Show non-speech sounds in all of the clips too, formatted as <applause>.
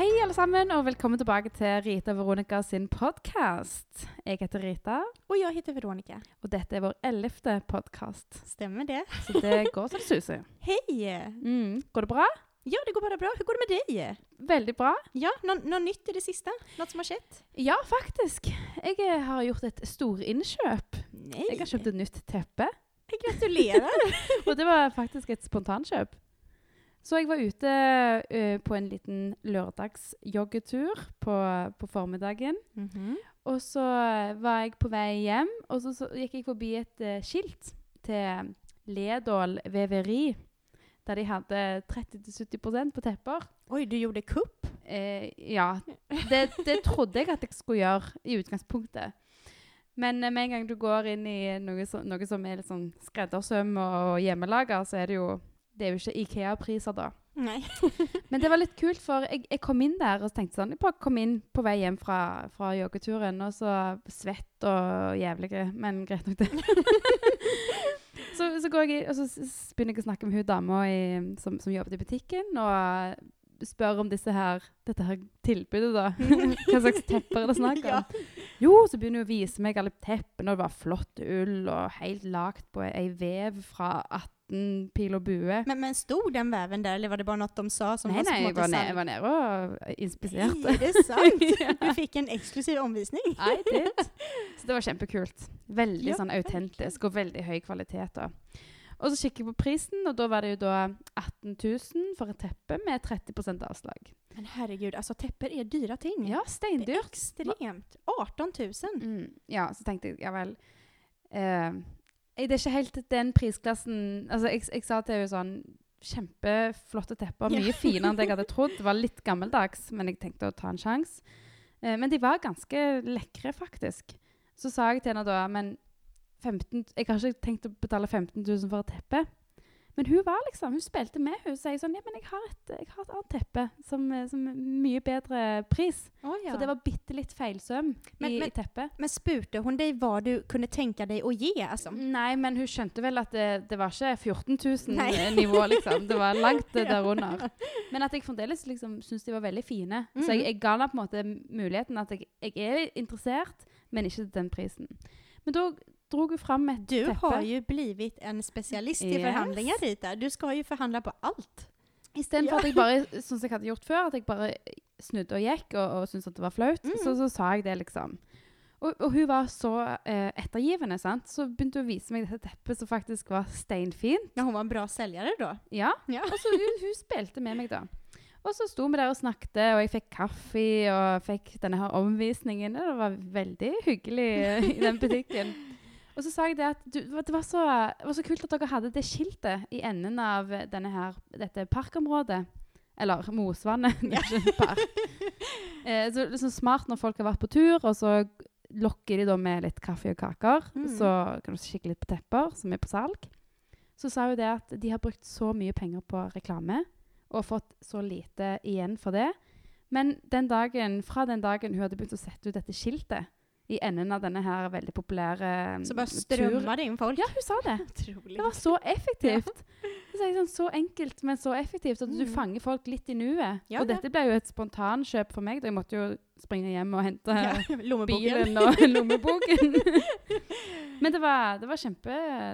Hei, alle sammen, og velkommen tilbake til Rita Veronica sin podkast. Jeg heter Rita, Och jag heter Veronica. og dette er vår ellevte podkast. Stämmer det? Så det går så det suser. Hej! Mm. Går det bra? Ja, det går bara bra. Hur går det med dig? Veldig bra. Ja, något nå nytt i det sista? Något som har skett? Ja, faktisk. Jeg eh, har gjort et storinnkjøp. Nej! Jeg har kjøpt et nytt teppe, Gratulerar! <laughs> og det var faktisk et spontankjøp. Så jeg var ute eh, på en liten lørdagsjoggetur på, på formiddagen. Mhm. Og så var jeg på vei hjem, og så, så gikk jeg forbi et eh, skilt til Ledål Veveri, der de hadde 30-70% på tepper. Oj, du gjorde kupp? Eh, ja, det, det trodde jeg at jeg skulle gjøre i utgangspunktet. Men med en gang du går inn i noe, så, noe som er litt sånn skreddersøm og hjemmelaga, så er det jo det er jo ikke Ikea-priser da. Nej. <laughs> Men det var litt kult, for jeg, jeg kom inn der og tenkte sånn Jeg bare kom inn på vei hjem fra, fra joggeturen, og så svett og jævlige, men greit nok, det. <laughs> så, så går jeg og så begynner jeg å snakke med hun dama som, som jobbet i butikken, og spør om disse her, dette her tilbudet, da. <laughs> Hva slags tepper er det snakk om? Ja. Jo, så begynner hun å vise meg alle teppene, og det var flott ull, og helt lagt på ei vev fra 18 pil og bue. Men, men stod den väven där eller var det bara något de sa som Nei, var nei, jeg var, jeg var nede og inspiserte. Är det sant? <laughs> Ja. Du fick en exklusiv omvisning. I did. Så det var kjempekult. Veldig Ja, sånn autentisk og veldig høy kvalitet. da. Og så kikker jeg på prisen, og da var det jo da 18 000 for et teppe med 30% avslag. Men herregud, alltså tepper är dyra ting. Ja, det är extremt. 18 000. Mm, ja, så tenkte jeg vel eh, Det er ikke helt den prisklassen Altså, jeg, jeg sa til henne sånn Kjempeflotte tepper. Ja. Mye finere enn det jeg hadde trodd. Det var litt gammeldags, men jeg tenkte å ta en sjanse. Eh, men de var ganske lekre, faktisk. Så sa jeg til henne da Men 15, jeg har ikke tenkt å betale 15 000 for et teppe. Men hun var liksom, hun spilte med. Hun sier sånn Ja, men jeg har et, jeg har et annet teppe som, eh, som er mye bedre pris. Oh, ja. For det var bitte litt feilsøm Men- i, men- i teppet. Men spurte hon dig vad du kunde tänka dig att ge? Alltså? Nei, men hun skjønte vel at det, det var ikke 14 Nei. 000-nivå, liksom. Det var langt eh, <laughs> derunder. Men at jeg fremdeles liksom syns de var veldig fine. Så Mhm. jeg, jeg ga henne på en måte muligheten at jeg, jeg er interessert, men ikke til den prisen. Men da dro hun fram et Du teppe. har ju blivit en specialist i Yes. förhandlingar Rita. Du ska ju förhandla på allt. Istedenfor Ja. at jeg bare, sånn som jeg hadde gjort før, at jeg bare snudde og gikk og, og syntes at det var flaut, Mhm. så, så sa jeg det, liksom. Og, og hun var så eh, ettergivende, sant. Så begynte hun å vise meg dette teppet som faktisk var steinfint. Ja, hon var en bra säljare då. Ja, Ja. og så hun, hun spilte med meg da. Og så sto vi der og snakket, og jeg fikk kaffe, og fikk denne her omvisningen. Det var veldig hyggelig i den butikken. Og så sa jeg det at du, det, var så, det var så kult at dere hadde det skiltet i enden av denne her, dette parkområdet. Eller Mosvannet, <laughs> det er ikke en park. <laughs> Eh, så liksom smart når folk har vært på tur, og så lokker de da med litt kaffe og kaker. Mm. Så kan du kikke litt på tepper som er på salg. Så sa hun det at de har brukt så mye penger på reklame, og fått så lite igjen for det. Men den dagen, fra den dagen hun hadde begynt å sette ut dette skiltet i enden av denne her veldig populære Så bara tur- strömmar det in folk. Ja, hun sa det. <laughs> Det var så effektivt. Så, jeg sånn, så enkelt, men så effektivt at du Mm. fanger folk litt i nuet. Ja, og ja. dette ble jo et spontankjøp for meg. da Jeg måtte jo springe hjem og hente Ja, <laughs> bilen og <laughs> lommeboken. <laughs> men det var, det var kjempe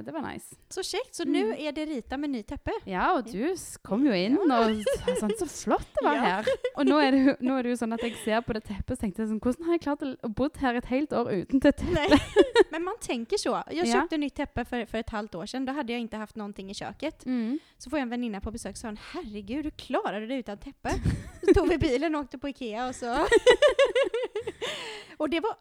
Det var nice. Så käckt, så Mm. nu är det Rita med ny teppe. Ja, og du kom jo inn og sa sånn Så flott det var Ja. her. Og nå er, det, jo- nå er det jo sånn at jeg ser på det teppet og tenkte jeg sånn Hvordan har jeg klart å- bo her et helt år uten det teppet? Men man tänker så. Jag Ja. köpte nytt teppe för, för ett halvt år sedan. Då hade jag inte haft någonting i köket. Mm. Så får jag en väninna på besök och sa hon, herregud, du klarade dig utan teppe. Så tog vi bilen och åkte på Ikea och så... <laughs> och det var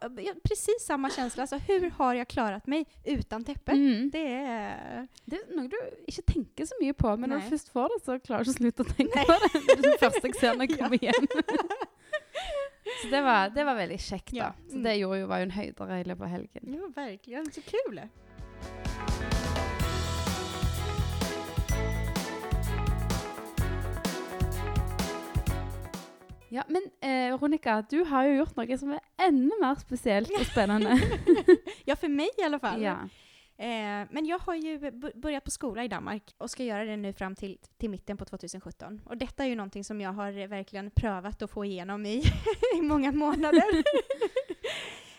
precis samma känsla. Alltså, hur har jag klarat mig utan teppe? Mm. Det är... Det er noe du ikke tenker så mye på, men Nei. du først får det, så klarer du å slutte å <laughs> tenke på det. Det er første jeg ser når jeg Ja. kommer hjem. <laughs> så det var, det var veldig kjekt, da. Så det gjorde jo, var jo en høydere i løpet av helgen. Ja, verkligen. Så kul! Ja, Men eh, Veronica, du har jo gjort noe som er enda mer spesielt og spennende. <laughs> Ja, för mig i alla fall. ja. Eh, men jag har ju börjat på skola i Danmark och ska göra det nu fram till, till mitten på 2017. Och detta är ju någonting som jag har verkligen prövat att få igenom i, <laughs> i många månader. <laughs>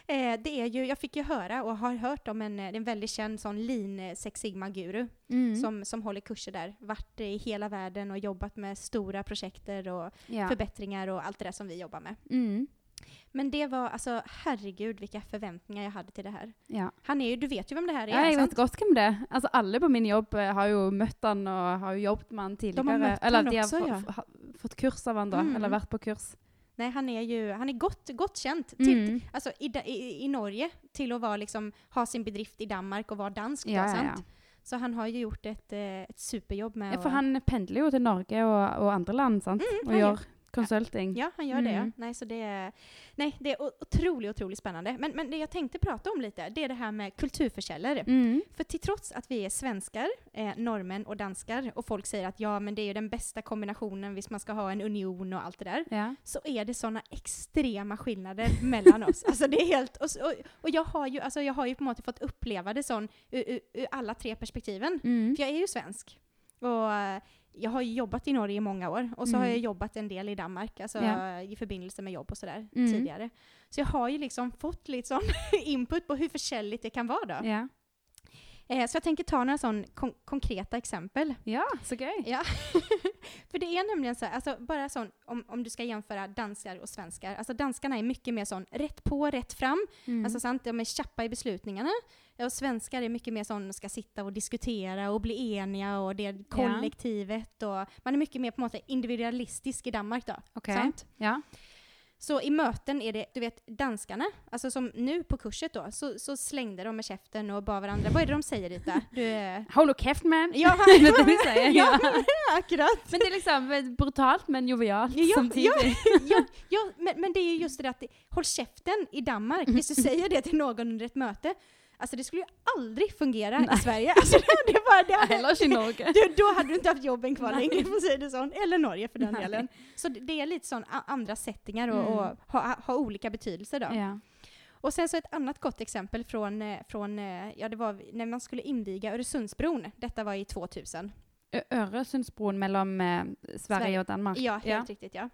eh, det är ju, jag fick ju höra och har hört om en, en väldigt känd sån lean Sex Sigma-guru Mm. som, som håller kurser där. Varit i hela världen och jobbat med stora projekter och ja. förbättringar och allt det där som vi jobbar med. Mm. Men det var, alltså herregud vilka förväntningar jag hade till det här. ja. Han är ju, du vet ju vem det här är, Ja, jeg sant? vet godt hvem det er. Altså, alle på min jobb eh, har jo møtt han og har jo jobbet med han Eller han de har også, få- ja. f- ha- fått kurs av han Mm. eller vært på kurs. Nej, han är ju, han är gott, gott känd. Till, Mm. alltså, i, i, I Norge till att vara liksom, ha sin bedrift i Danmark och vara dansk. Ja, då, ja. Så han har ju gjort ett, eh, ett superjobb med ja, att- han pendler jo til Norge og, og andre land, sant? Mm, han gjør consulting. Ja, han gör det. Mm. Nej, så det, är- nej, det är otroligt, otroligt spännande. Men, men det jag tänkte prata om lite, det är det här med kulturförsäljare. Mm. För till trots att vi är svenskar, eh, norrmän och danskar och folk säger att ja, men det är ju den bästa kombinationen hvis man ska ha en union och allt det där. Ja. så är det sådana extrema skillnader <laughs> mellan oss. Alltså det är helt, och, och, och jag, har ju, alltså jag har ju på något sätt fått uppleva det sån ur, ur, ur alla tre perspektiven. Mm. För jag är ju svensk. Och eh, jag har ju jobbat i Norge i många år och så har Mm. jag jobbat en del i Danmark, alltså Ja. i förbindelse med jobb och sådär Mm. tidigare. Så jag har ju liksom fått lite sån <laughs> input på hur försäljligt det kan vara då. Ja. Eh, så jag tänker ta några sån kon- konkreta exempel. ja, så gøy. Ja, <laughs> för det är nämligen så här, alltså bara sån, om, om du ska jämföra danskar och svenskar, alltså danskarna är mycket mer sån rätt på, rätt fram, Mm. alltså sant, de är tjappa i beslutningarna. Och svenskar är mycket mer sån, ska sitta och diskutera och bli eniga och det är kollektivet och man är mycket mer på något sätt individualistisk i Danmark då. Ok. Sant? Ja. Så i möten är det, du vet, danskarna, alltså som nu på kurset då, så, så slängde de med käften och bad varandra. Vad är det de säger Rita? <laughs> Du, eh, Hold nå kjeft, man! ja, <laughs> det det de sier. ja, Ja. akkurat. Men det er liksom brutalt, men jovialt Ja, samtidig. <laughs> ja, ja men, men det är ju just det att håll käften i Danmark, hvis du säger det till någon under ett möte. Alltså det skulle ju aldrig fungera i Nej. Sverige. Alltså det, det var, det hade, i du, då hade du inte haft jobben kvar längre, att säga det sån. Eller Norge för den Nej. delen. Så det, är lite sån andra settingar och, Mm. och ha, ha olika betydelser då. Ja. Och sen så ett annat gott exempel från, eh, från eh, ja det var när man skulle inviga Öresundsbron. Detta var i 2000. Ø- Øresundsbroen mellom eh, Sverige Sverige. og Danmark. Ja, helt riktigt ja.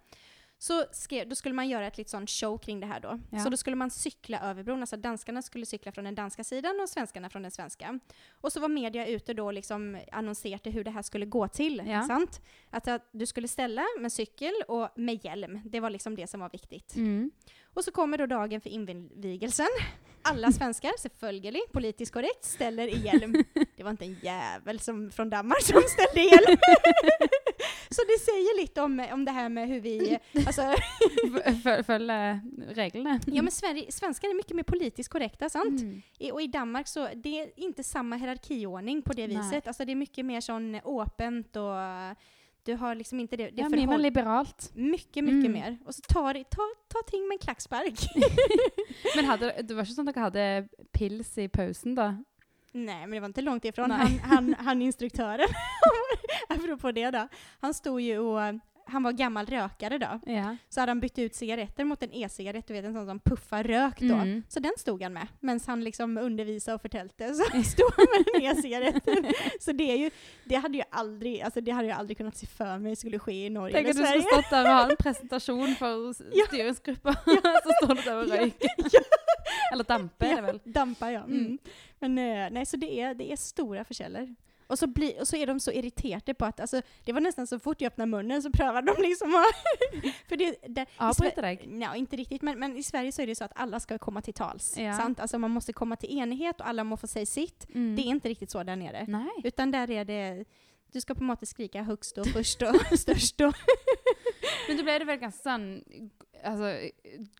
Så skrev, då skulle man göra ett litet sånt show kring det här då. Ja. Så då skulle man cykla över bron, alltså danskarna skulle cykla från den danska sidan och svenskarna från den svenska. Och så var media ute då och liksom annonserade hur det här skulle gå till, Ja. sant? Att, att du skulle ställa med cykel och med hjälm, det var liksom det som var viktigt. Mm. Och så kommer då dagen för invigelsen. Alla svenskar, selvfølgelig, politiskt korrekt, ställer i hjälm. <laughs> Det var inte en jävel som, från Danmark som ställde i hjälm. <laughs> så det säger lite om, om det här med hur vi... <laughs> Alltså, F- fø- Følge reglene. ja men Sverige, svenskar är mycket mer politiskt korrekta, sant? Mm. I, och i Danmark så det är inte samma hierarkiordning på det Nej. viset. Alltså det är mycket mer sån öppent och du har liksom inte det, det Ja, mer liberalt. Mycket, mycket Mm. mer. Och så tar ta, ta ting med en klackspark. <laughs> Men hadde, det var ikke sånn at dere hadde pils i pausen, da? Nej, men det var inte långt ifrån. Nej. Han, han, han instruktören, <laughs> <laughs> apropå det då, han stod ju och han var gammal rökare då. Ja. Så hade han bytt ut cigaretter mot en e-cigarett, du vet en sån som puffar rök då. Mm. Så den stod han med, medan han liksom undervisade och förtälte så <laughs> stod han med den e-cigaretten. Så det är ju, det hade ju aldrig, alltså det hade jag aldrig kunnat se för mig skulle ske i Norge Tenk eller at du skulle Sverige. stått der og ha en <laughs> presentasjon for s- Ja. styringsgruppa, <laughs> så står du der og Ja. røyker. Ja. Eller damper, er det vel? Dampar ja. Mm. Mm. Men eh, nej, så det är, det är stora försäljare. Och så, blir, och så är de så irriterade på att, alltså, det var nästan så fort jag öppnade munnen så prövade de liksom att... <laughs> för det, det, i Avbryter Sve- deg? Ja, inte riktigt, men, men i Sverige så är det så att alla ska komma till tals. Ja. Sant? Alltså man måste komma till enighet och alla måste få säga sitt. Mm. Det är inte riktigt så där nere. Nei. Utan där är det, du ska på sätt skrika högst och först och <laughs> störst och... <laughs> Men da ble det vel ganske sånn altså,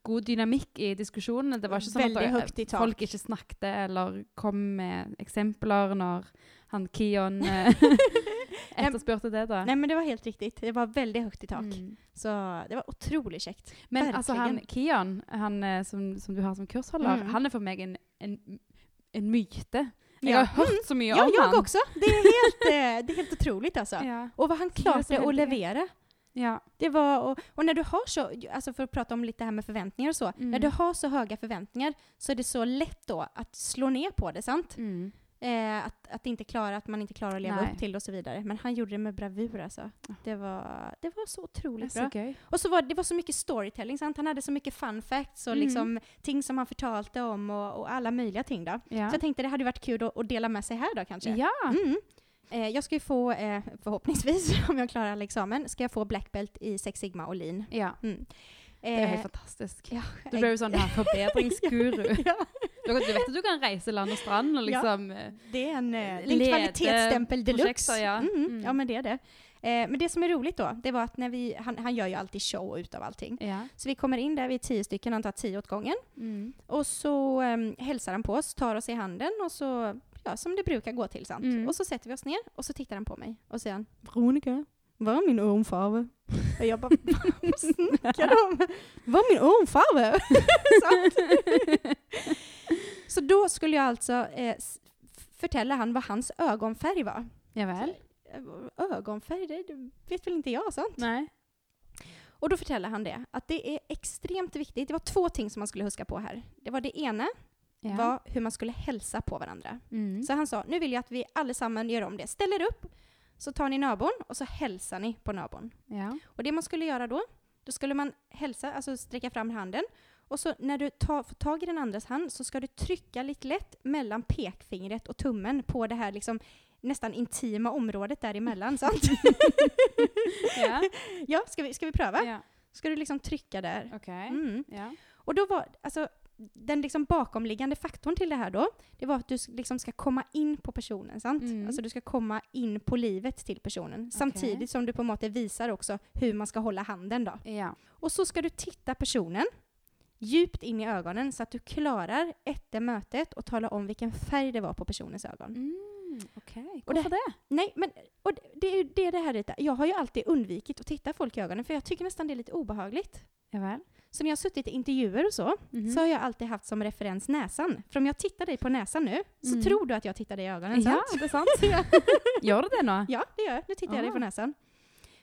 god dynamikk i diskusjonene. Det var ikke sånn Veldig at høyt i tak. folk ikke snakket eller kom med eksempler når han Kion eh, <laughs> <laughs> etterspurte det, da. Nej men det var helt riktigt, det var väldigt högt i tak. Mm. Så det var otroligt käckt. Men altså, han Verkligen. Kion, han eh, som, som du har som kursholder, Mm. han er for meg en, en, en myte. Jeg Ja. har hørt så mye Ja, om jag han. också. Det är helt, eh, det är helt otroligt alltså. Ja. Och vad han är klarade att leverera. ja. Det var, och, och när du har så, alltså för att prata om lite det här med förväntningar och så, Mm. när du har så höga förväntningar så är det så lätt då att slå ner på det, sant? Mm. Eh, att, att, inte klara, att man inte klarar att leva Nej. upp till och så vidare. Men han gjorde det med bravur alltså. Det var, det var så är otroligt så bra. gøy. Och så var det var så mycket storytelling, sant? han hade så mycket fun facts och Mm. liksom ting som han förtalte om och, och alla möjliga ting då. Ja. Så jag tänkte det hade varit kul att, att dela med sig här då kanske. ja. Mm. Eh, jag ska ju få, eh, förhoppningsvis, <laughs> om jag klarar all examen, ska jag få black belt i Sex Sigma och lean. ja. Mm. Det jo Eh, helt fantastisk. ja, Du ble jo sånn her forbedringsguru. <laughs> ja, <laughs> Du, du vet at du kan reise land og strand og liksom eh, det är en, eh, en Lede kvalitetsstämpel deluxe. projekter, ja. Mm, Mm. ja, men det är det. Eh, men det som är roligt då, det var att när vi, han, han gör ju alltid show utav allting. Ja. Så vi kommer in där, vi är tio stycken, han tar tio åt gången. Mm. Och så um, hälsar han på oss, tar oss i handen och så, ja som det brukar gå till sant. Mm. Och så sätter vi oss ner och så tittar han på mig och säger han Veronica, vad är min örnfarve? Och jag bara, vad snackar du om? <laughs> Vad är min örnfarve? <laughs> <laughs> Så då skulle jag alltså eh, förtälla han vad hans ögonfärg var. Ja vel? Eh, Ögonfärg, det, vet väl inte jag, sant? Nei. Och då förtäller han det, att det är extremt viktigt. Det var två ting som man skulle huska på här. Det var det ena, Ja. var hur man skulle hälsa på varandra. Mm. Så han sa, nu vill jag att vi allesammans gör om det. Ställ er upp, så tar ni nabon och så hälsar ni på nabon. Ja. Och det man skulle göra då, då skulle man hälsa, alltså sträcka fram handen. Och så när du tar, får tag i den andras hand så ska du trycka lite lätt mellan pekfingret och tummen på det här liksom nästan intima området däremellan. sant? <laughs> Ja. <laughs> ja, ska vi, ska vi pröva? ja. Ska du liksom trycka där? OK. Mm. Ja. Och då var, alltså, den liksom bakomliggande faktorn till det här då, det var att du liksom ska komma in på personen, sant? Mm. Alltså du ska komma in på livet till personen. Samtidigt som du på måte visar också hur man ska hålla handen då. Ja. Och så ska du titta personen djupt in i ögonen så att du klarar efter mötet och tala om vilken färg det var på personens ögon. Mm. OK. Och Hvorfor det? Nej, men och det- det är det det här är. Jag har ju alltid undvikit att titta folk i ögonen för jag tycker nästan det är lite obehagligt. Ja vel? Så när jag har suttit i intervjuer och så, Mhm. så har jag alltid haft som referens näsan. För om jag tittar dig på näsan nu, så Mm. tror du att jag tittar dig i ögonen, Ja, sant? det er sant. <laughs> Gjør du det nå? ja, det gör jag. Nu tittar jag dig Ah. på näsan.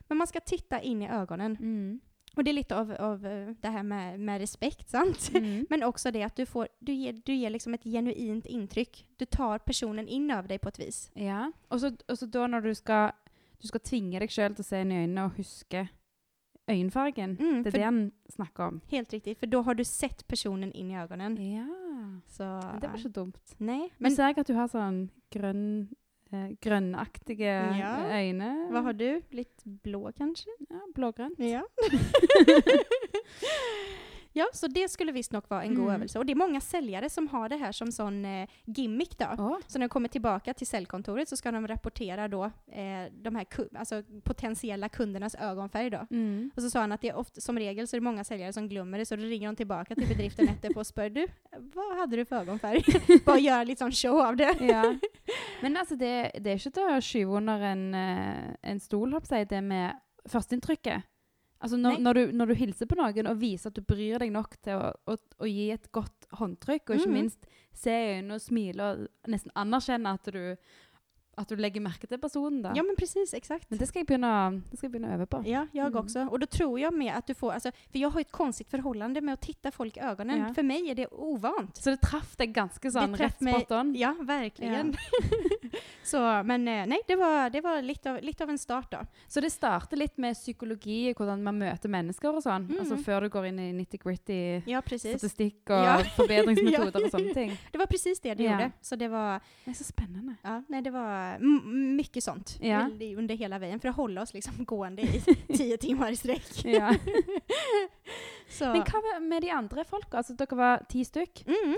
Men man ska titta in i ögonen. Mm. Och det är lite av, av eh, det här med, med respekt, <laughs> sant? Mm. Men också det att du, får, du ger, du ger liksom ett genuint intryck. Du tar personen in över dig på ett vis. Ja. Og så, og så da når du skal, du skal tvinge deg sjøl til å se inn i øynene og huske øyenfargen, Mm, det för- det han snakker om. Helt riktigt, för då har du sett personen in i ögonen. Ja. Så, Det var ikke dumt. Nej, Men men ser jeg at du har sånn grønn, eh, grønnaktige Ja. øyne. vad har du? Lite blå kanske? Ja, blågrønt. Ja. <laughs> <laughs> ja, så det skulle visst nog vara en god Mm. övelse. Och det är många säljare som har det här som sån eh, gimmick då. Åh, Så när de kommer tillbaka till säljkontoret så ska de rapportera då eh, de här alltså potentiella kundernas ögonfärg då. Mm. Och så sa han att det är ofta, som regel så är det många säljare som glömmer det, så då ringer de tillbaka till bedriften <laughs> efterpå och spör du, vad hade du för ögonfärg? <laughs> Bara göra lite sån show av det. Ja. <laughs> Men altså, det, det ikke til å skyve under en, eh, en stol, håper jeg, det med førsteinntrykket. Altså når, Nei. når, du, når du hilser på noen og viser at du bryr deg nok til å, å, å gi et godt håndtrykk, og ikke Mhm. minst se i øynene og smile og nesten anerkjenne at du, at du legger merke til personen. da. Ja men precis, exakt. Men det jeg begynne å øve på. Ja, jag Mm. också. Och då tror jag med att du får, alltså, för jag har ett konstigt förhållande med att titta folk i ögonen. Ja. För mig är det ovant. Så det sånn traff rett meg- spot on. Ja, verkligen. <laughs> så, men eh, nej, det var, det var lite, av, lite av en start då. Så det starter litt med psykologi, hvordan man møter mennesker og sånn. Mhm. Altså før du går inn i nitty-gritty Ja, precis. statistikk og <laughs> Ja. forbedringsmetoder Ja. og sånne ting. Det var precis det det Ja. gjorde. Så det var, Det er så spennende. ja, nej, det var mycket sånt Ja. under hela vägen för att hålla oss liksom gående i <laughs> tio timmar i sträck. Ja. <laughs> Men hva med- de andre folka? Altså, dere var ti stykk. mm,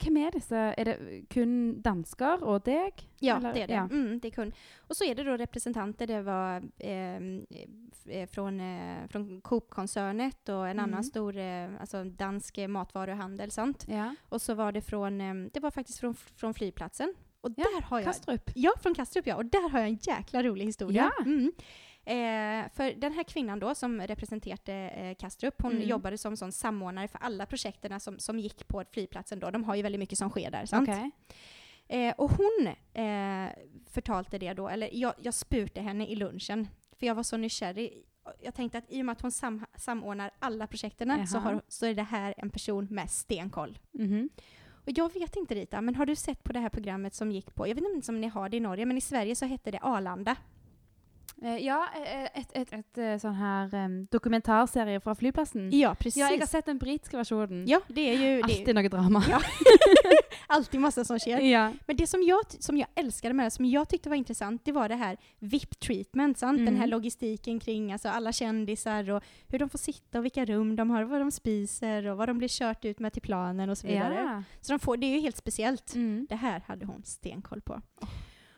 Hvem er disse? Er det kun dansker og deg? ja, Eller- det är det. ja. Mm, det är kund. Och så är det då representanter, det var eh, från, eh, från Coop-koncernet och en Mm. annan stor eh, alltså dansk matvaruhandel, sant? Ja. Och så var det från, det var faktiskt från, från flygplatsen. Och Ja, där har jag Kastrup. Ja, från Kastrup ja. Och där har jag en jäkla rolig historia. Ja. Mm. Eh, för den här kvinnan då som representerade eh, Kastrup, hon Mm. jobbade som sån samordnare för alla projekten som, som gick på flygplatsen då. De har ju väldigt mycket som sker där, sant? Ok. Eh, och hon eh, förtalte det då, eller jag, jag spurte henne i lunchen, för jag var så nykärrig. Jag tänkte att i och med att hon sam, samordnar alla projekten så, har, så är det här en person med stenkoll. Mhm. Och jag vet inte Rita, men har du sett på det här programmet som gick på, jag vet inte om ni har det i Norge, men i Sverige så hette det Arlanda. Eh, ja, eh, ett, ett, ett, eh, sånn her em, dokumentarserie fra flyplassen. Ja, precis. Ja, jeg har sett den britiske versjonen. Ja, det är ju det Alltid noe drama. Ja. <laughs> alltid massa som sker. ja. Men det som jag, som jag älskade med det, som jag tyckte var intressant, det var det här VIP-treatment, sant? Den här Mm. logistiken kring alltså alla kändisar och hur de får sitta och vilka rum de har, vad de spiser och vad de blir kört ut med till planen och så vidare. ja. Så de får, det är ju helt speciellt. Mm. Det här hade hon stenkoll på.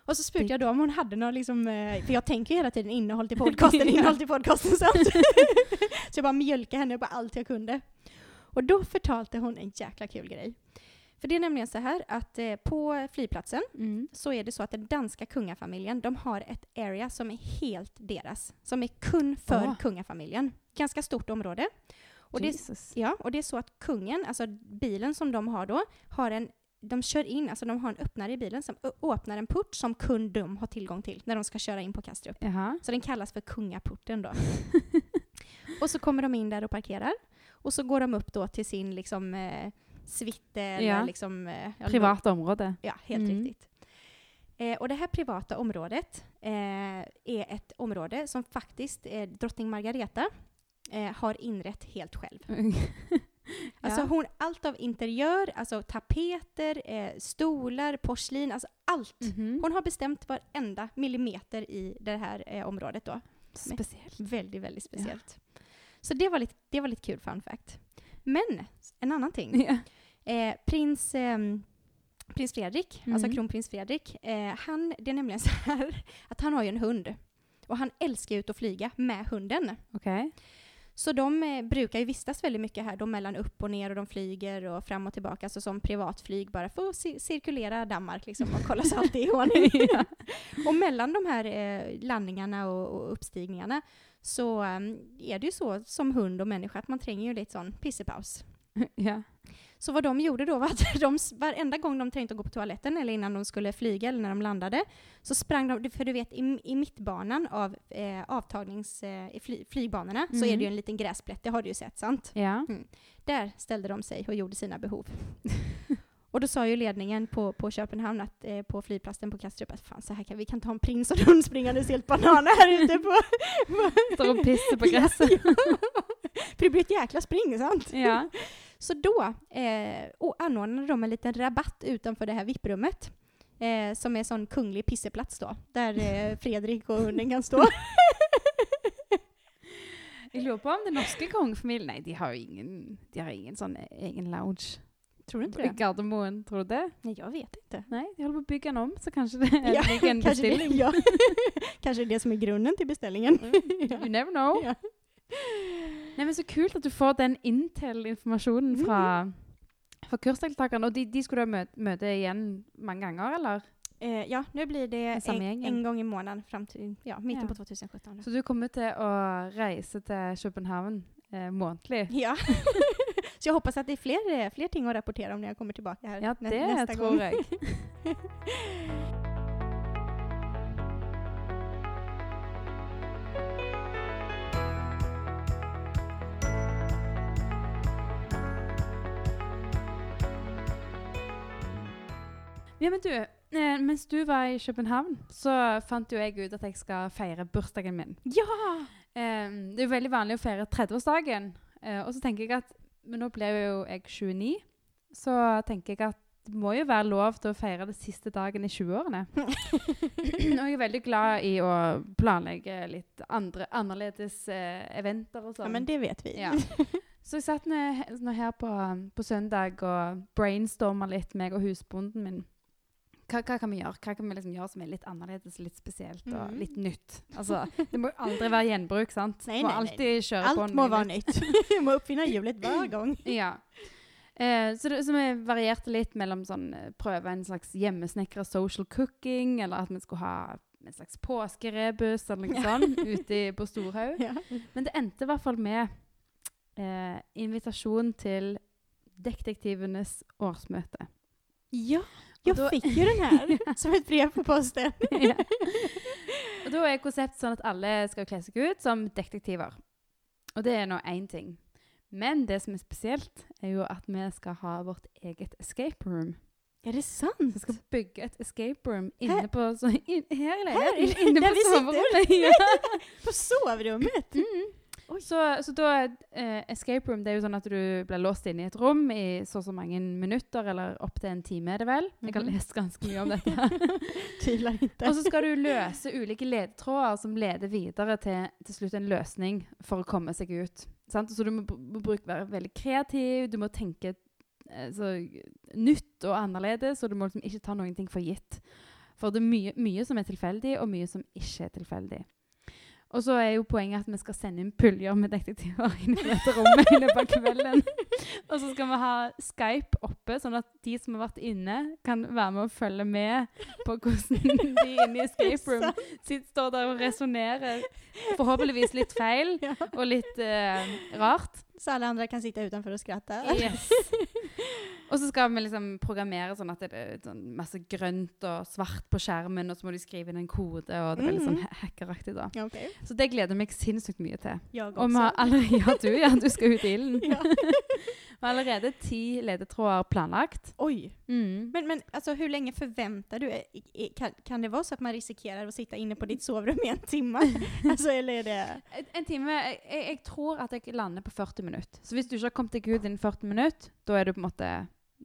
Och så spurte jag då om hon hade någon liksom, eh, för jag tänker hela tiden innehåll till <laughs> podcasten, innehåll till podcasten sant? <laughs> så jag bara mjölkade henne på allt jag kunde. Och då förtalte hon en jäkla kul grej. För det är nämligen så här att eh, på flygplatsen Mm. så är det så att den danska kungafamiljen, de har ett area som är helt deras. Som är kun för Åh. kungafamiljen. Ganska stort område. Och det, ja, och det är så att kungen, alltså bilen som de har då, har en de kör in, alltså de har en öppnare i bilen som öppnar en port som kun de har tillgång till när de ska köra in på Kastrup. Jaha. Så den kallas för kungaporten då. <laughs> och så kommer de in där och parkerar. Och så går de upp då till sin liksom eh, eller Ja. liksom... Eh, ja, Private område. Ja, helt Mm. riktigt. Eh, och det här privata området eh, är ett område som faktiskt eh, drottning Margareta eh, har inrett helt själv. <laughs> <laughs> Alltså Ja. hon, allt av interiör, alltså tapeter, eh, stolar, porslin, alltså allt. Mhm. Hon har bestämt varenda millimeter i det här eh, området då. Spesielt. Väldigt, väldigt speciellt. Så det var, lite, det var lite kul fun fact. Men, en annan ting. Ja. Eh, prins, ehm, prins Fredrik, alltså Mhm. kronprins Fredrik, eh, han, det är nämligen <laughs> så här att han har ju en hund. Och han älskar ju ut och flyga med hunden. OK. Så de eh, brukar ju vistas väldigt mycket här, de mellan upp och ner och de flyger och fram och tillbaka, alltså som privatflyg bara för att ci- cirkulera Danmark liksom och kolla så allt är i <laughs> ordning. ja. och mellan de här eh, landningarna och, och uppstigningarna så ehm, är det ju så som hund och människa att man tränger ju lite sån pissepaus. <laughs> ja. Så vad de gjorde då var att <laughs> de, varenda gång de tänkte gå på toaletten eller innan de skulle flyga eller när de landade så sprang de, för du vet i, i mittbanan av eh, avtagnings, eh, fly, flygbanorna så är det ju en liten gräsplätt, det har du ju sett sant? Ja. Där ställde de sig och gjorde sina behov. <laughs> och då sa ju ledningen på, på Köpenhamn, att, eh, på flygplatsen på Kastrup, att fan så här kan vi kan ta en prins och <laughs> en hund springandes helt banana här ute på... Står och pisser på gräset. Ja, För det blir ett jäkla spring, sant? Ja. Så då eh, anordnade de en liten rabatt utanför det här VIP-rummet. Eh, som är sån kunglig pisseplats då, där eh, <laughs> Fredrik och hunden kan stå. <laughs> Jeg lurer på om den norske kongefamilien Nei, de har ingen, de har ingen sånn egen lounge. Tror du inte det? Gardermoen, tror du det? Nej, jag vet inte. Nei, de holder på å bygge den om, så kanskje <laughs> det Ja, ligger en Kanske det, bestilling. ja. Kanske det är det som är grunden till beställningen. Ja. You never know. Ja. Nei, men Så kult at du får den Intel-informasjonen fra, fra kursdeltakerne. Og de, de skulle da møte, møte igjen mange ganger, eller? Eh, ja, nu blir det en, gängen. en gång i månaden fram till ja, mitten Ja. på 2017. då. Så du kommer til å reise til København eh, månedlig? Ja. <laughs> Så jag hoppas att det är fler, fler ting att rapportera om när jag kommer tillbaka här Ja, nä- det nästa tror gång. jeg. <laughs> Ja, men du, eh, mens du var i København, så fant jo jeg ut at jeg skal feire bursdagen min. Ja! Eh, det er jo veldig vanlig å feire 30-årsdagen, eh, og så tenker jeg at Men nå blir jo jeg 29, så tenker jeg at det må jo være lov til å feire det siste dagen i 20-årene. <laughs> og jeg er veldig glad i å planlegge litt andre, annerledes eh, eventer og ja, sånn. men det vet vi. Ja. Så jeg satt ned, her på, på søndag og brainstorma litt, meg og husbonden min. Hva, hva kan vi gjøre? Hva kan vi liksom gjøre som er litt annerledes, litt spesielt og Mhm. litt nytt? Altså, det må aldri være gjenbruk, sant? Nej, må nej. alltid kjøre på Allt noe må vara nytt. <laughs> Du må uppfinna hjulet varje <clears throat> gång. Ja. Eh, så det, så vi varierte litt mellom sånn eh, prøve en slags hjemmesnekra social cooking, eller at vi skulle ha en slags påskerebus eller noe <laughs> sånt ute på Storhaug. <laughs> Ja. Men det endte i hvert fall med eh, invitasjon til Detektivenes årsmøte. ja, jag då- fick ju den här <laughs> som ett brev på posten. <laughs> ja. Og da er konseptet sånn at alle skal kle seg ut som detektiver. Og det er nå én ting. Men det som är speciellt är ju att vi ska ha vårt eget escape room. Är det sant? Så vi ska bygga ett escape room inne Här- på, så, in, här, här, inne på sovrummet. Ja. <laughs> På sovrummet? Mm. Så, så da eh, Escape room det er jo sånn at du blir låst inne i et rom i så og så mange minutter, eller opptil en time, er det vel? Jeg har Mhm. lest ganske mye om dette. <laughs> Og så skal du løse ulike ledetråder som leder videre til til slutt en løsning for å komme seg ut. Sant? Så du må, br- må bruke, være veldig kreativ, du må tenke eh, så, nytt og annerledes, og du må liksom ikke ta noen ting for gitt. For det er mye, mye som er tilfeldig, og mye som ikke er tilfeldig. Og så er jo poenget at vi skal sende inn puljer med detektiver <laughs> inn i dette rommet i løpet av kvelden. <laughs> og så skal vi ha Skype oppe, sånn at de som har vært inne, kan være med og følge med på hvordan <laughs> de inne i Escape Room sitter, står der og resonnerer. Forhåpentligvis litt feil og litt eh, rart. Så alla andra kan sitta utanför och skratta. Yes. <laughs> Og så skal vi liksom programmere sånn at det er sånn masse grønt og svart på skjermen, og så må de skrive inn en kode, og det veldig sånn Mhm. ha- hackeraktig da. Okej. Så det gleder jeg meg sinnssykt mye til. Jag Og vi har allerede, ja du, ja, du skal ut i ilden. <laughs> Vi <laughs> har allerede ti ledetråder planlagt. Oj. Mm. Men, men alltså, hur länge förväntar du? I- Kan, kan det vara så att man riskerar att sitta inne på ditt sovrum i en timme? <laughs> alltså, eller är det... En, en time, jeg, jeg, jeg tror at jeg lander på 40 minutter. Så hvis du ikke har kommet deg ut innen 40 minutter, da er du på en måte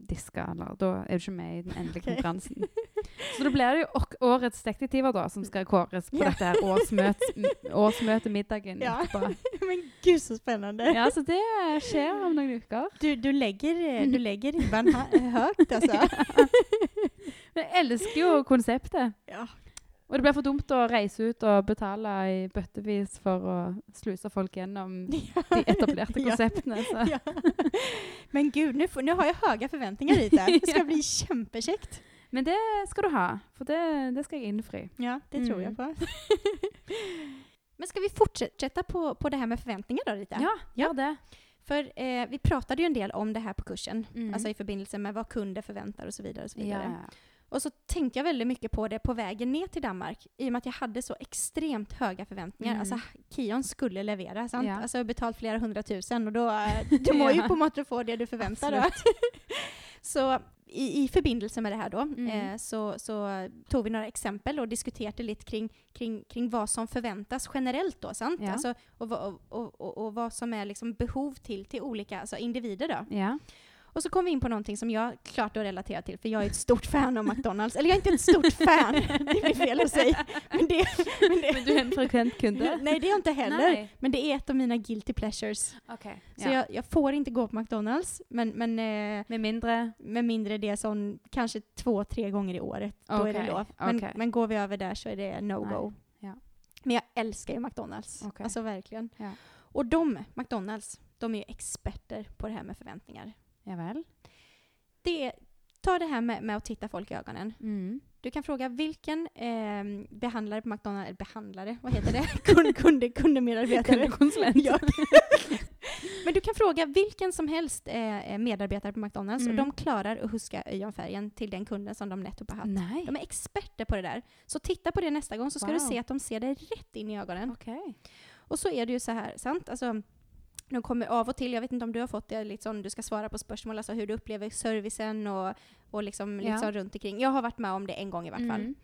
diska, eller da er du ikke med i den endelige <laughs> Ok. konkurransen. <laughs> Så da blir det jo årets detektiver da, som skal kåres på Ja. dette her årsmøt, årsmøtemiddagen Ja. etterpå. <laughs> men gud så spännande. Ja, så det skjer om noen uker. Du, du lägger, eh, du lägger ribban ha- högt alltså. Men jeg elsker jo konseptet. Ja. Og det blir for dumt å reise ut og betale i bøttevis for å sluse folk gjennom <laughs> de etablerte Ja. konseptene. Så. Ja. <laughs> Men gud, nu, har jag höga förväntningar Rita. Det ska <laughs> Ja. bli kämpekäckt. Men det skal du ha, for det, det skal jeg innfri. Ja, det tror jag Mm. på. Men ska vi fortsätta på, på det här med förväntningar då Rita? Ja, gjør det. För eh, vi pratade ju en del om det här på kursen. Mm. Alltså i förbindelse med vad kunder förväntar och så vidare. Och, så vidare. Ja. Och så tänkte jag väldigt mycket på det på vägen ner till Danmark. I och med att jag hade så extremt höga förväntningar. Mm. Alltså Kion skulle leverera, sant? Ja. Alltså betalt flera hundratusen och då, eh, <laughs> du må ju på måttet få det du förväntar dig. <laughs> Så i, i förbindelse med det här då, Mm. eh, så, så tog vi några exempel och diskuterade lite kring, kring, kring vad som förväntas generellt då, sant? Ja. Alltså, och, och, och, och vad som är liksom behov till, till olika alltså individer då. ja. Och så kom vi in på någonting som jag klart att relatera till, för jag är ett stort fan av McDonalds. Eller jag är inte ett stort fan, <laughs> det blir fel att säga. Men det, men det, Men du er en frekvent kunde? <laughs> Nej, det är jag inte heller. Nej. Men det är ett av mina guilty pleasures. Okej. Så Ja. jag, jag får inte gå på McDonalds, men, men eh, Med mindre? med mindre det är sån, kanske två, tre gånger i året. Då är det lov. Men, okej. men går vi över där så är det no-go. Ja. Men jag älskar ju McDonalds. Alltså verkligen. Ja. Och de, McDonalds, de är ju experter på det här med förväntningar. Ja vel. Det ta det här med, med att titta folk i ögonen. Mm. Du kan fråga vilken eh, behandlare på McDonalds, eller behandlare, vad heter det? <laughs> Kund, kunde, kundemedarbetare. Kundekonsulent. Ja. <laughs> Men du kan fråga vilken som helst eh, medarbetare på McDonalds Mm. och de klarar att huska ögonfärgen till den kunden som de nettopp har haft. Nej. De är experter på det där. Så titta på det nästa gång så ska du Wow. se att de ser dig rätt in i ögonen. Okej. Och så är det ju så här, sant? Alltså, de kommer av och till, jag vet inte om du har fått det, liksom, du ska svara på spörsmål, alltså hur du upplever servicen och, och liksom, Ja. liksom runt omkring. Jag har varit med om det en gång i vart fall. Mm.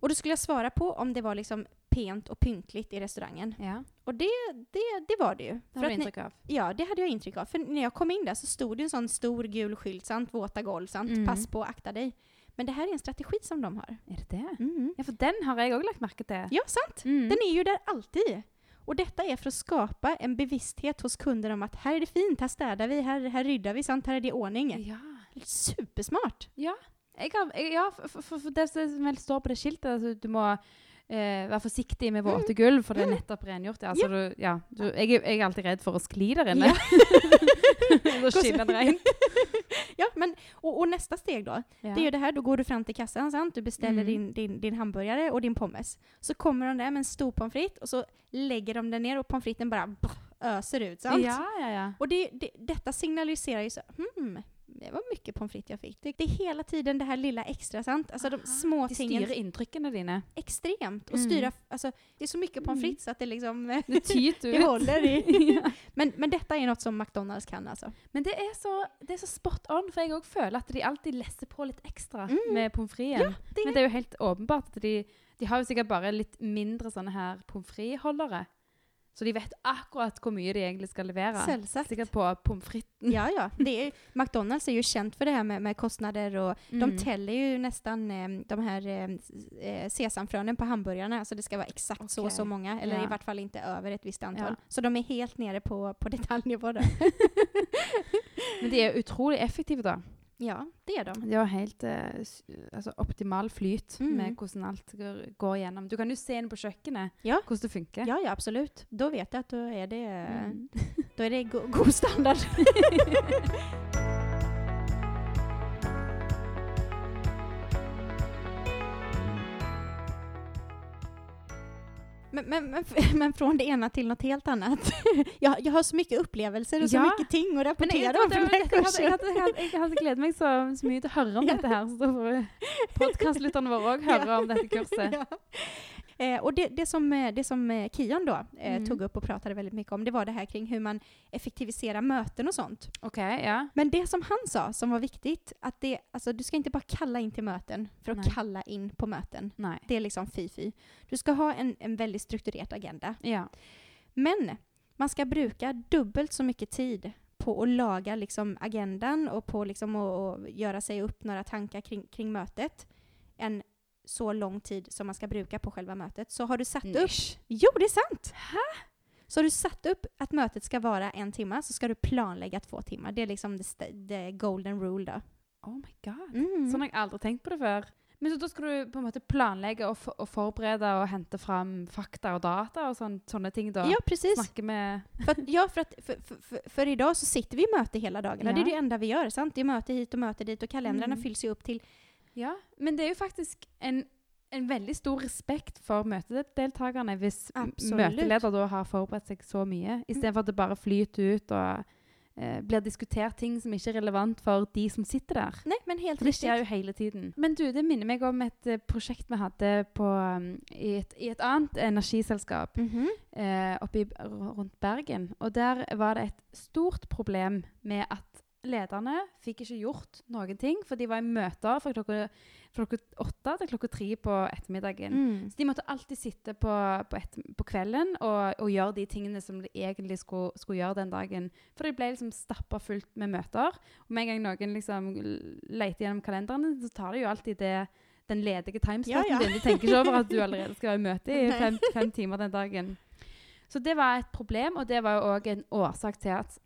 Och då skulle jag svara på om det var liksom pent och pyntligt i restaurangen. Ja, Och det, det, det var det ju. det För har du inntrykk av. Ja, det hade jag intryck av. För när jag kom in där så stod det en sån stor gul skylt, sant? Våta golv, sant? Mm. Pass på, akta dig. Men det här är en strategi som de har. Er det det? Mm. Ja, for den har jeg òg lagt merke til. Ja, sant? Mm. Den är ju där alltid. Och detta är för att skapa en bevissthet hos kunder om att här är det fint, här städar vi, här, här ryddar vi, sant? Här är det ordning. Ja. Supersmart! Ja, jeg, ja for, for, for det som vel står på det skiltet, altså, du må eh, være forsiktig med våte gulv, for det er nettopp rengjort. Ja, så du, ja, du, jeg, jeg er alltid redd for å skli der inne. <laughs> Så skinner det rent. <laughs> Ja, men, och, och nästa steg då, Ja. det är ju det här, då går du fram till kassan, sant? Du beställer Mm. din, din, din hamburgare och din pommes. Så kommer de där med en stor pommes frites och så lägger de den ner och pommes fritesen bara öser ut, sant? Ja, ja, ja. Och det, det, detta signaliserar ju så, hmm, det var mycket pommes frites jag fick. Det, det är hela tiden det här lilla extra, sant? Alltså de Aha. små De tingen. styr inntrycken dine. Extremt. Och Mm. styra, alltså det är så mycket pommes Mm. frites så att det liksom <laughs> Det tyter det håller i. <laughs> ja. men, men detta är något som McDonalds kan alltså. Men det är, så, det er så spot on, for jeg òg føler at de alltid lesser på litt ekstra Mm. med pommes fritesen. Ja, det Men det er jo helt åpenbart at de, de har jo sikkert bare litt mindre sånne her pommes frites-holdere. Så de vet akkurat hvor mye de egentlig skal levere. Selvsagt. Sikkert på pommes fritesen. Ja, ja. Det är, <laughs> McDonalds är ju känt för det här med, med kostnader och de Mm. täller ju nästan eh, de här eh, eh, sesamfrönen på hamburgarna. Alltså det ska vara exakt så och så många, eller Ja. i vart fall inte över ett visst antal. Ja. Så de är helt nere på, på detaljnivå där. <laughs> <laughs> Men de er utrolig effektive, da. Ja, det är de. De har helt eh, altså optimal flyt Mm. med hvordan alt går, går igjennom. Du kan jo se inn på kjøkkenet Ja. hvordan det funker. Ja, ja, absolut. Då vet jag att då är det, Mm. <laughs> det go god standard. <laughs> Men, men, men, <laughs> men från det ena till något helt annat. <laughs> Jag, jag har så mycket upplevelser och så Ja. mycket ting att rapportera om från den kursen. jeg, hadde, jeg, hadde, jeg hadde gledet meg så, så mye til å høre om <laughs> Ja. dette her. Så da får podkastlytterne våre òg høre Ja. om dette kurset. Ja. Eh, och det, det som, eh, det som eh, Kian då eh, Mm. tog upp och pratade väldigt mycket om, det var det här kring hur man effektiviserar möten och sånt. OK, ja. Men det som han sa som var viktigt, att det, alltså, du ska inte bara kalla in till möten för att Nej. kalla in på möten. Nei. Det är liksom fy-fy. Du ska ha en, en väldigt strukturerad agenda. Ja. Men man ska bruka dubbelt så mycket tid på att laga liksom agendan och på liksom att, att göra sig upp några tankar kring, kring mötet än så lång tid som man ska bruka på själva mötet. Så har du satt upp... Nisch. Jo, det är sant! Så har du satt upp att mötet ska vara en timme så ska du planlägga två timmar. Det är liksom the, the golden rule då. Oh my god. Mm. Sånn har jeg aldri tenkt på det før. Men så da skal du på en måte planlegge og, for, og forberede og hente fram fakta og data sånn, sånne ting da? Ja, precis. Snakke med För, att, ja, för, att, för, för, för, för idag så sitter vi i möte hela dagarna. Det är Ja. det enda vi gör, sant? Det är möte hit och möte dit och kalendrarna Mm. fylls ju upp till... Ja, men det er jo faktisk en, en veldig stor respekt for møtedeltakerne hvis Absolutt. møteleder da har forberedt seg så mye, istedenfor at det bare flyter ut og eh, blir diskutert ting som ikke er relevant for de som sitter der. Nej, men helt For det skjer jo hele tiden. Men du, det minner meg om et eh, prosjekt vi hadde på, um, i, et, i et annet energiselskap Mhm. eh, oppe i, rundt Bergen. Og der var det et stort problem med at lederne fikk ikke gjort noen ting, for de var i møter fra klokka, fra klokka åtte til klokka tre på ettermiddagen. Mm. Så de måtte alltid sitte på, på, et, på kvelden og, og gjøre de tingene som de egentlig skulle, skulle gjøre den dagen. For det ble liksom stappa fullt med møter. Og med en gang noen liksom leter gjennom kalenderen, så tar de jo alltid det den ledige timeslotten Ja, ja. din. De tenker ikke over at du allerede skal være i møte i <laughs> fem, fem timer den dagen. Så det var et problem, og det var jo òg en årsak til at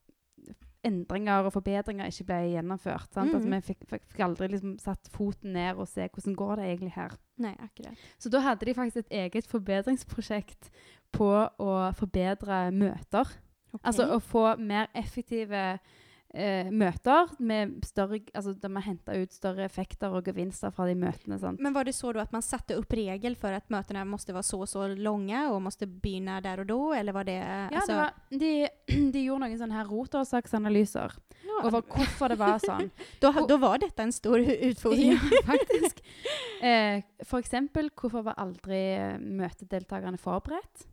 endringer og forbedringer ikke ble gjennomført. Sant? Altså, Mhm. vi fikk, fikk, aldri liksom satt foten ned og se hvordan går det egentlig her. Nej, akkurat. Så da hadde de faktisk et eget forbedringsprosjekt på å forbedre møter. Okej. Altså å få mer effektive eh, møter med større, altså der man henter ut større effekter og gevinster fra de møtene. Sant? Men var det så då att man satte upp regel för att mötena måste vara så och så långa och måste begynna där och då? Eller var det... Ja, alltså- det var, de, <clears throat> de gjorde noen sånne her rotårsaksanalyser Ja, over hvorfor det var sånn. <laughs> då, då var detta en stor utfordring. Ja, <laughs> faktisk. Eh, for eksempel, hvorfor var aldri eh, møtedeltakerne forberedt?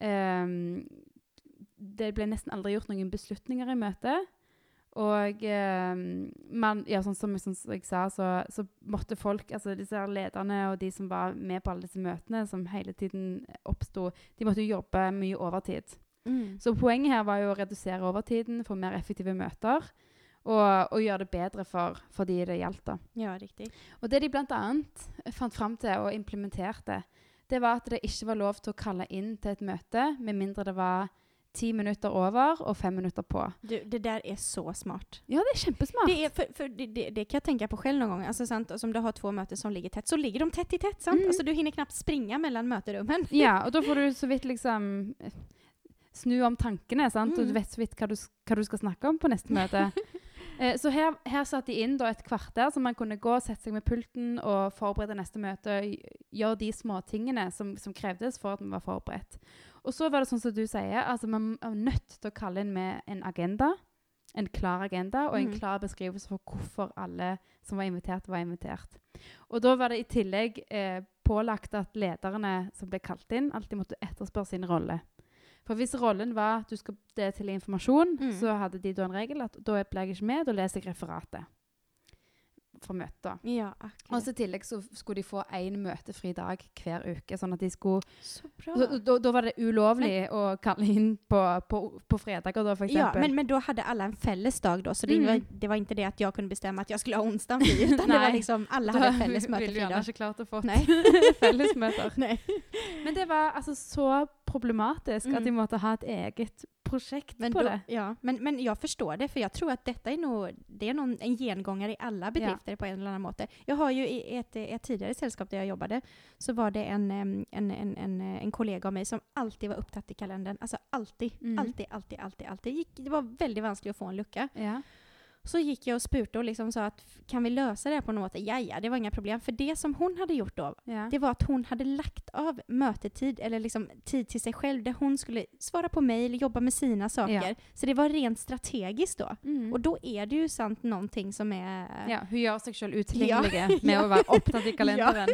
Ehm, det ble nesten aldri gjort noen beslutninger i møtet. Og ehm, man, ja, sånn som, som jeg sa, så, så måtte folk, altså disse her lederne og de som var med på alle disse møtene, som hele tiden oppsto, de måtte jo jobbe mye overtid. Mm. Så poenget her var jo å redusere overtiden, få mer effektive møter, og, og gjøre det bedre for, for de det gjaldt. da. Ja, riktigt. Og det de bl.a. fant fram til og implementerte, det var at det ikke var lov til å kalle inn til et møte med mindre det var ti minutter over og fem minutter på. Du, det där är så smart. Ja, det er kjempesmart. Det, är, för, för det, det, det kan jag tänka på själv någon gång. Alltså, sant, alltså, om du har två möten som ligger tätt, så ligger de tätt i tätt. Sant? Mm. Alltså, du hinner knappt springa mellan möterummen. Ja, <laughs> og da får du så vidt liksom eh, snu om tankene, sant? Mm. du vet så vidt hva du, hva du skal snakke om på neste møte. <laughs> Eh, så her, her satte de inn da et kvarter, så man kunne gå og sette seg med pulten og forberede neste møte. gj- Gjøre de småtingene som, som krevdes for at man var forberedt. Og så var det sånn som du sier, altså man er nødt til å kalle inn med en agenda. en klar agenda og en Mhm. klar beskrivelse for hvorfor alle som var invitert, var invitert. Og da var det i tillegg eh, pålagt at lederne som ble kalt inn, alltid måtte etterspørre sin rolle. For hvis rollen var at du skal det til informasjon, Mm. så hadde de da en regel at da ble jeg ikke med, da leser jeg referatet fra møtet. da. Ja, Og akkurat. så i tillegg så skulle de få én møtefri dag hver uke. sånn at de skulle... Så bra. Så, da, da var det ulovlig å kalle inn på, på, på fredager, da, for Ja, men, men då hade alla en fälles dag då, så det, Mm. var, det var inte det att jag kunde bestämma att jag skulle ha onsdagen fri, utan <laughs> det var liksom alla Da hade en fälles ville vi mötefri gjerne ikke klart å få <laughs> fellesmøter. Nej. Men det var altså så problematisk at Mm. de måtte ha et eget prosjekt Men, på då, det. ja, men, men jag förstår det, för jag tror att detta är nog det är någon, en gengångare i alla bedrifter på en eller annan måte. Jag har ju i ett, ett tidigare sällskap där jag jobbade, så var det en, en, en, en, en kollega av mig som alltid var upptatt i kalendern. Alltså alltid, Mm. alltid, alltid, alltid. alltid. Gick, det var väldigt vanskligt att få en lucka. Ja. Så gick jag och spurtade och liksom sa att kan vi lösa det här på något sätt? Ja, ja, det var inga problem. För det som hon hade gjort då, ja. det var att hon hade lagt av mötetid, eller liksom tid till sig själv, där hon skulle svara på mejl, jobba med sina saker. Ja. Så det var rent strategiskt då. Mm. Och då är det ju sant någonting som är... ja, hun gjør seg selv utilgjengelig med å være opptatt i kalenderen.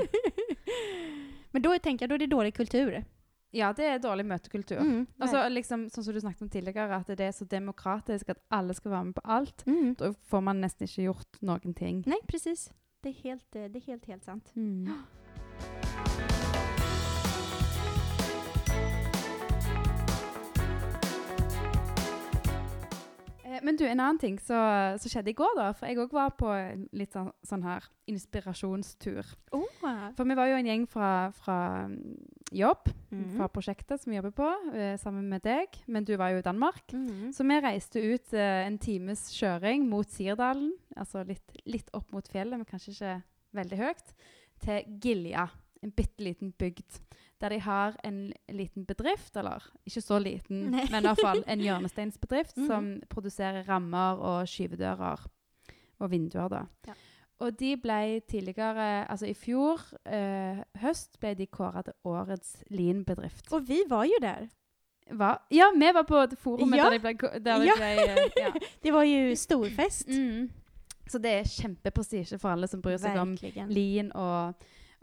Men då tänker jag, då är det dålig kultur. Ja, det er dårlig møtekultur. Mm, Altså, liksom, sånn som du snakket om tidligere, at det er så demokratisk at alle skal være med på alt. mm. Da får man nesten ikke gjort noen ting. Nej, precis. Det är helt, eh, det är helt, helt sant. Mm. <gasps> <gasps> <gasps> Men du, en annen ting som skjedde i går, da. For jeg òg var på en litt sånn, sånn her inspirasjonstur. Oh. For vi var jo en gjeng fra, fra mm, jobb, Mm. fra prosjektet som vi jobber på, eh, sammen med deg. Men du var jo i Danmark. Mm. Så vi reiste ut eh, en times kjøring mot Sirdalen, altså litt, litt opp mot fjellet, men kanskje ikke veldig høyt, til Gilja, en bitte liten bygd. Der de har en liten bedrift, eller ikke så liten, Nei. men i hvert fall en hjørnesteinsbedrift Mhm. som produserer rammer og skyvedører og vinduer. da. Ja. Og de ble tidligere, altså i fjor eh, høst, ble de kåra til årets lean-bedrift. Och vi var ju där. Hva? Ja, vi var på forumet Ja. der de ble, der de Ja. ble eh, ja. <laughs> Det var ju storfest. Mm. Så det er kjempeprestisje for alle som bryr seg om Verkligen. lean, og,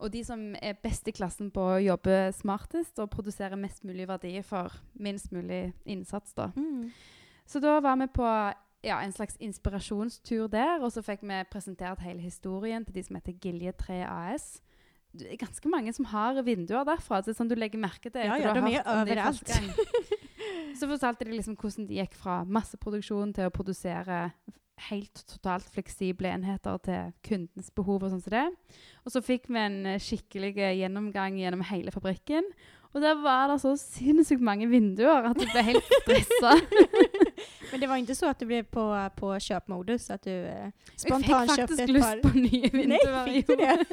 og de som er best i klassen på å jobbe smartest og produsere mest mulig verdi for minst mulig innsats. da. Mm. Så da var vi på ja, en slags inspirasjonstur der, og så fikk vi presentert hele historien til de som heter Gilje3 AS. Det er ganske mange som har vinduer derfra. Så det er sånn du legger merke til Ja, ja, de er overalt. Så fortalte de liksom hvordan de gikk fra masseproduksjon til å produsere helt totalt fleksible enheter til kundens behov og sånn som det. Og så fikk vi en eh, skikkelig gjennomgang gjennom hele fabrikken. Og der var det så sinnssykt mange vinduer at jeg ble helt <laughs> stressa. <laughs> Men det var inte så att du blev på, på köpmodus, att du eh, spontant köpte faktisk ett lyst par? på nye vinduer. Nej, fick du det?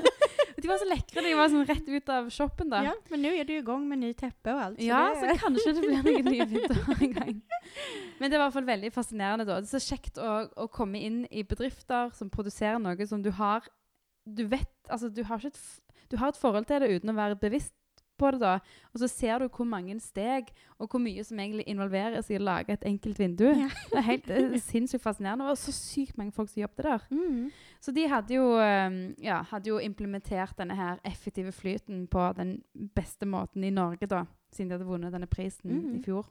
De var så lekre. De var sånn rett ut av shoppen. da. Ja, men nu är du igång med ny teppe och allt. så Ja, det- så kanskje det blir noen nye vinduer en gang. Men det var i hvert fall veldig fascinerende. da. Det er så kjekt å, å komme inn i bedrifter som produserer noe som du har Du vet Altså, du har, ikke et, du har et forhold til det uten å være bevisst på det, da. Og så ser du hvor mange steg og hvor mye som egentlig involveres i å lage et enkelt vindu. Ja. Det er helt det er sinnssykt fascinerende. Det var så sykt mange folk som jobbet der. Mm. Så de hadde jo, eh, ja, hadde jo implementert denne her effektive flyten på den beste måten i Norge, da, siden de hadde vunnet denne prisen Mhm. i fjor.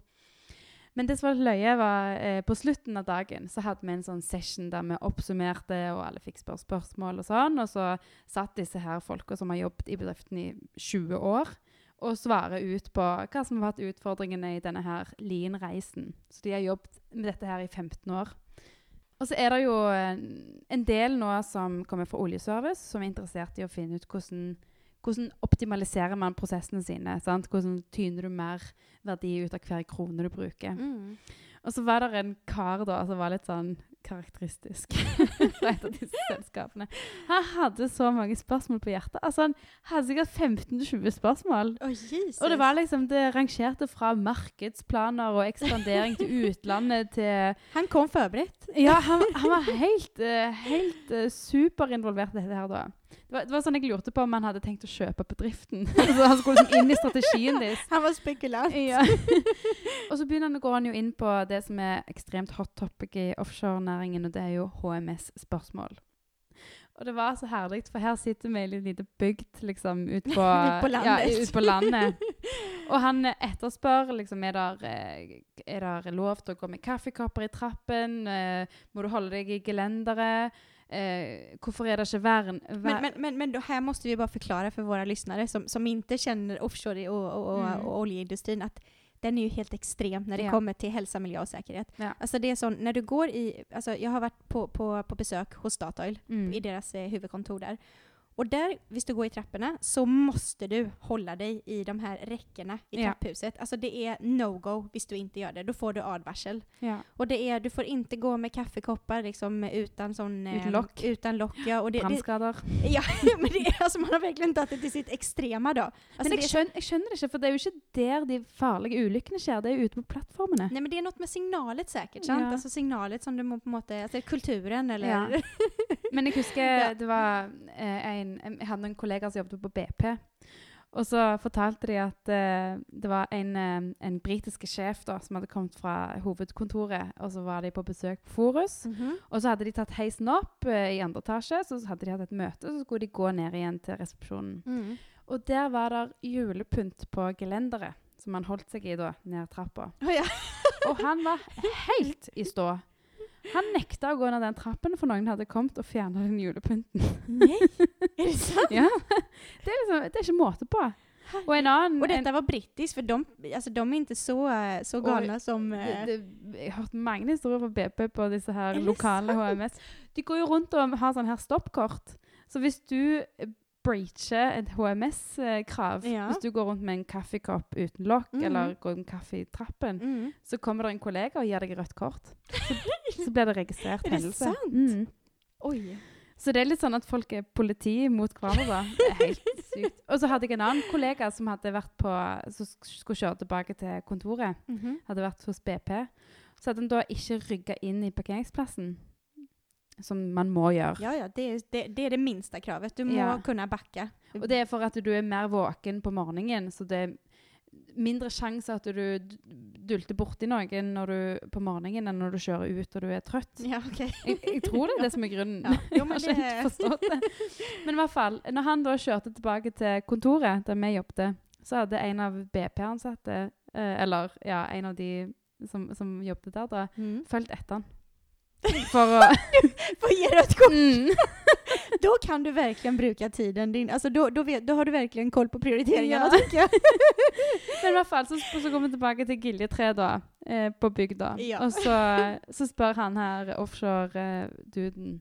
Men det som var løye, var eh, på slutten av dagen så hadde vi en sånn session der vi oppsummerte, og alle fikk spørre spørsmål og sånn. Og så satt disse her folka som har jobbet i bedriften i 20 år, og svarer ut på hva som har vært utfordringene i denne her lean-reisen. Så de har jobbet med dette her i 15 år. Og så er det jo en, en del nå som kommer fra oljeservice, som er interessert i å finne ut hvordan, hvordan optimaliserer man prosessene sine. Sant? Hvordan tyner du mer verdi ut av hver krone du bruker. Mm. Og så var det en kar da som var litt sånn karakteristisk <laughs> fra et av disse <laughs> selskapene. Han hadde så mange spørsmål på hjertet. Altså Han hadde sikkert 15-20 spørsmål. Jesus. Og det var liksom, det rangerte fra markedsplaner og ekspandering til <laughs> utlandet til Han kom förberett. Ja, han, han var helt, eh, helt uh, superinvolvert i dette her da. Det var, det var sånn jeg lurte på om han hadde tenkt å kjøpe bedriften. <laughs> så han skulle liksom inn i strategien deres. <laughs> Han var spekulant. Ja. <laughs> og så begynner han, går han jo inn på det som er ekstremt hot topic i offshorenæringen, og det er jo HMS-spørsmål. Og det var så herlig, for her sitter vi i en liten bygd liksom, ut på, på landet. Ja, ut på landet. Og han etterspør liksom, er der, eh, er der lov til å gå med kaffekopper i trappen. Eh, må du holde deg i gelenderet? Eh, hvorfor er det ikke vern... Men, men, men, men här måste vi bara förklara för våra lyssnare som, som inte känner offshore och, och, och, Mm. och oljeindustrin att den är ju helt extrem när det Ja. kommer till hälsa, miljö och säkerhet. Ja. Alltså det är sån, när du går i, alltså jag har varit på, på, på besök hos Statoil Mm. i deras eh, huvudkontor där. Och där, hvis du går i trapporna, så måste du hålla dig i de här räckena i Ja. trapphuset. Alltså det är no-go hvis du inte gör det. Då får du advarsel. Ja. Och det är, du får inte gå med kaffekoppar liksom utan sån... Utan eh, lock. Utan lock, ja. Och det, det, Brannskader. <laughs> ja, men det är, altså, man har verkligen tagit det till sitt extrema då. Alltså Men det är, skjønner, skjønner det ikke, for det er jo ikke der de farlige ulykkene skjer. Det er jo ute på plattformene. nej men det är något med signalet säkert, sant? Ja. Alltså signalet som du må på en måte, alltså kulturen eller... Ja. <laughs> Men jeg husker Ja. det var eh, en Jeg hadde noen kollegaer som jobbet på BP. Og så fortalte de at eh, det var en, eh, en britisk sjef da, som hadde kommet fra hovedkontoret. Og så var de på besøk på Forus. Mhm. Og så hadde de tatt heisen opp eh, i andre etasje. Så hadde de hatt et møte, og så skulle de gå ned igjen til resepsjonen. Mm. Og der var det julepynt på gelenderet, som han holdt seg i da, ned trappa. Oh, ja. Og han var <laughs> helt i stå. Han nekta å gå ned den trappen, for noen hadde kommet og fjerna den julepynten. Nej, är det <laughs> sant? Ja, det er, liksom, det er ikke måte på. Og en annen Och en, detta var brittiskt, för de, alltså, de är inte så, eh, så galna som... det, eh, det, Jeg har hørt mange historier fra BP på Er det lokale sant? HMS. De går jo rundt og har sånn her stoppkort. Så hvis du eh, breacher et HMS-krav, Ja. hvis du går rundt med en kaffekopp uten lokk, Mhm. eller går med kaffe i trappen, Mm. så kommer det en kollega og gir deg rødt kort. Så, <laughs> så blir det registrert Er det hendelse. sant? Mm. Oj. Så det er litt sånn at folk er politi mot hverandre. Det er helt <laughs> sykt. Og så hadde jeg en annen kollega som hadde vært på, som sk- skulle kjøre tilbake til kontoret. Mhm. Hadde vært hos BP. Så hadde han da ikke rygga inn i parkeringsplassen, som man må gjøre. Ja, ja, det är, det, det är det minsta kravet. Du må Ja. kunna backa. Og det er for at du er mer våken på morgenen, så det er mindre sjanse at du dulter borti noen når du, på morgenen enn når du kjører ut og du er trøtt. Ja, okej. Jeg, jeg tror det er <laughs> det som er grunnen. Ja. Jo, men jeg har ikke forstått det. Men i hvert fall, når han da kjørte tilbake til kontoret der vi jobbet, så hadde en av BP-ansatte, eh, eller ja, en av de som, som jobbet der da, Mm. fulgt etter han. For å Vad ger rött kort? mm. <laughs> Då kan du verkligen bruka tiden. Din, alltså då, då, vet, då har du verkligen koll på prioriteringarna Ja. tycker jag. <laughs> Men i hvert fall, så, så kommer vi tilbake til Giljetre da, eh, på bygda. Ja. Og så, <laughs> så spør han her offshore-duden,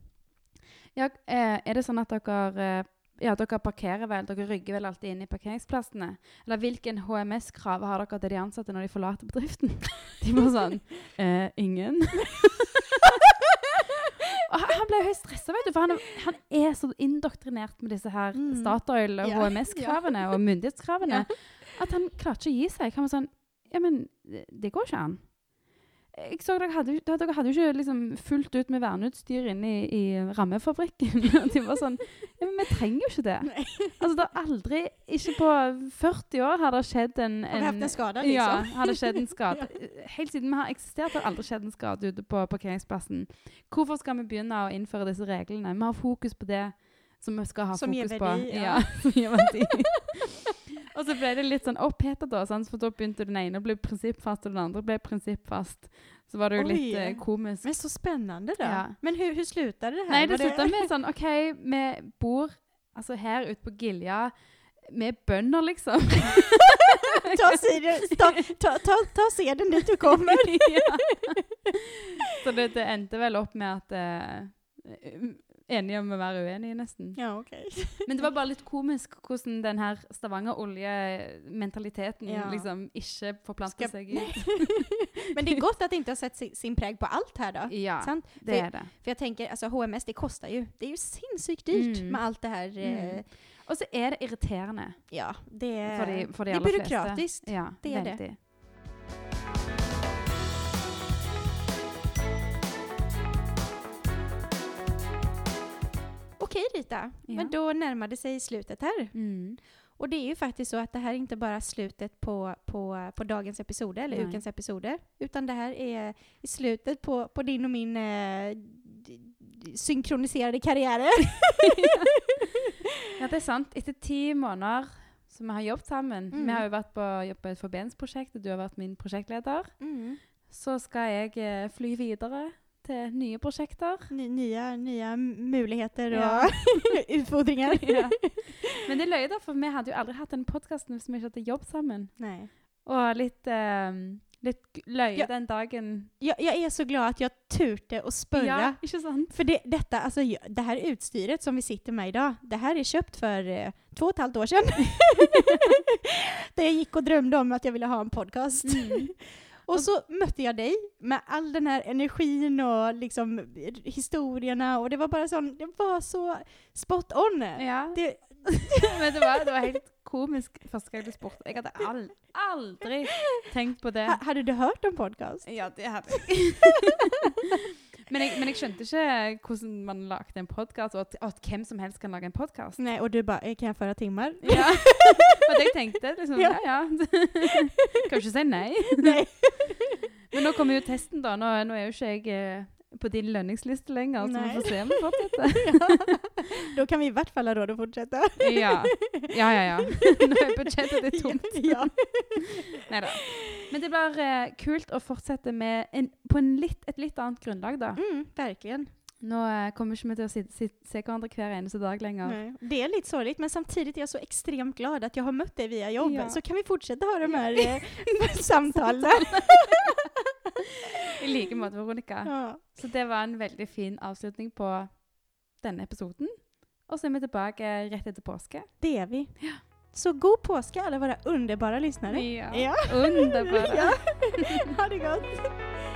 ja, eh, er det sånn at dere, eh, ja, dere parkerer vel, dere rygger vel alltid inn i parkeringsplassene? Eller hvilken HMS-krav har dere til de ansatte når de forlater bedriften? De var sånn, eh, ingen. Og han han ble jo helt stressa, vet du, for han han er så indoktrinert med disse her Mm. Statoil- og. HMS-kravene og myndighetskravene at han klarte ikke å gi seg. Han var sånn Ja, men det, det går ikke an. Jeg så Dere hadde, dere hadde jo ikke liksom fullt ut med verneutstyr inne i, i rammefabrikken. <laughs> De var sånn Ja, men vi trenger jo ikke det. Nej. Altså, det har aldri Ikke på 40 år har det skjedd en, Har vi haft en skada Ja, liksom? har det skjedd en <laughs> skade. Helt siden vi har eksistert, har det aldri skjedd en skade ute på parkeringsplassen. Hvorfor skal vi begynne å innføre disse reglene? Vi har fokus på det som vi skal ha Som fokus verdi, på. ja. <laughs> som gir verdi. Og så ble det litt sånn opphetet, da, sant? for da begynte den ene å bli prinsippfast, og den andre ble prinsippfast. Så var det jo Oj. litt eh, komisk. Men så spännande då. Ja. Men hur, hur slutade det här? Nei, det Var slutta med <laughs> sånn OK, vi bor altså her ute på Gilja. Er bønder, liksom. <laughs> ta, ta, ta, ta, ta seden dit du kommer. <laughs> ja. Så det, det endte vel opp med at eh, Enige om å være uenige, nesten. Ja, okej. <laughs> Men det var bare litt komisk hvordan den her Stavanger-oljementaliteten Ja. liksom ikke forplanter seg ut. <laughs> Men det är gott att det inte har sett sin, präg på allt här då. Ja, Sant? det För- er det. För jag tänker, alltså HMS det kostar ju. Det är ju sinnssykt dyrt Mm. med allt det här. Eh, Mm. Og så er det irriterende ja, det är, for de, for de det byråkratiskt. fleste. Ja, Det er det. veldig. Ok, Okej Rita, Ja. men då närmar det sig slutet här. Mm. Och det är ju faktiskt så att det här är inte bara slutet på, på, på dagens episoder, eller Nej. Ukens episoder, utan det här är slutet på, på din och min eh, synkroniserade karriärer. <laughs> <laughs> Ja, det er sant. Etter ti måneder som vi har jobbet sammen Mm. Vi har jo vært på jobb på et forbindsprosjekt, og du har vært min prosjektleder. Så skal jeg eh, fly videre til nye prosjekter. Ny, nya, nya muligheter Ja. och <laughs> utfordringar. <laughs> Ja. Men det er løye, da, for vi hadde jo aldri hatt den podkasten hvis vi ikke hadde jobbet sammen. Nej. Og litt, eh, litt løye Ja. den dagen. Jag, jag är så glad att jag turte och spörra. Ja, ikke sant? För det, detta, alltså, ju- det här utstyret som vi sitter med idag, det här är köpt för eh, två och ett halvt år sedan. <laughs> Där jag gick och drömde om att jag ville ha en podcast. Mm. Och så mötte jag dig med all den här energin och liksom historierna och det var bara sån, det var så spot on. Ja. Det, Men det var, det var helt komisk første gang du spurte. Jeg hadde al aldri tenkt på det. ha, hade du hört om podcast? Ja, det hadde jeg. <laughs> men, jeg men jeg skjønte ikke hvordan man lagde en podkast, og, at- og at hvem som helst kan lage en podkast. Nej, och du bara, eh, kan jag föra timmar? Ja. <laughs> Og det jeg tenkte liksom, Ja. ja kan jo ikke si nei. Nej. Men nå kommer jo testen, da. Nå, nå er jo ikke jeg eh, på din lønningsliste lenger, så Nei. vi får se om det fortsetter. <laughs> ja. Då kan vi i vart fall ha råd att fortsätta. Ja. ja, ja, ja. <laughs> Nå er budsjettet tomt. Ja. <laughs> Neida. Men det blir eh, kult å fortsette med en, på en litt, et litt annet grunnlag, da. Mm, verkligen. Nå eh, kommer vi si, si, se hverandre hver eneste dag lenger. Nej. Det är lite sorgligt, men samtidigt är jag så extremt glad att jag har mött dig via jobb. Ja. Så kan vi fortsätta ha de här eh, samtalen. <laughs> I like måte, Veronica. Ja. Så det var en veldig fin avslutning på denne episoden. Og så er vi tilbake rett etter påske. Det är vi. Så god påske alla våra underbara lyssnare. Ja. Ja. Underbara. <laughs> Ja. Ha det gott.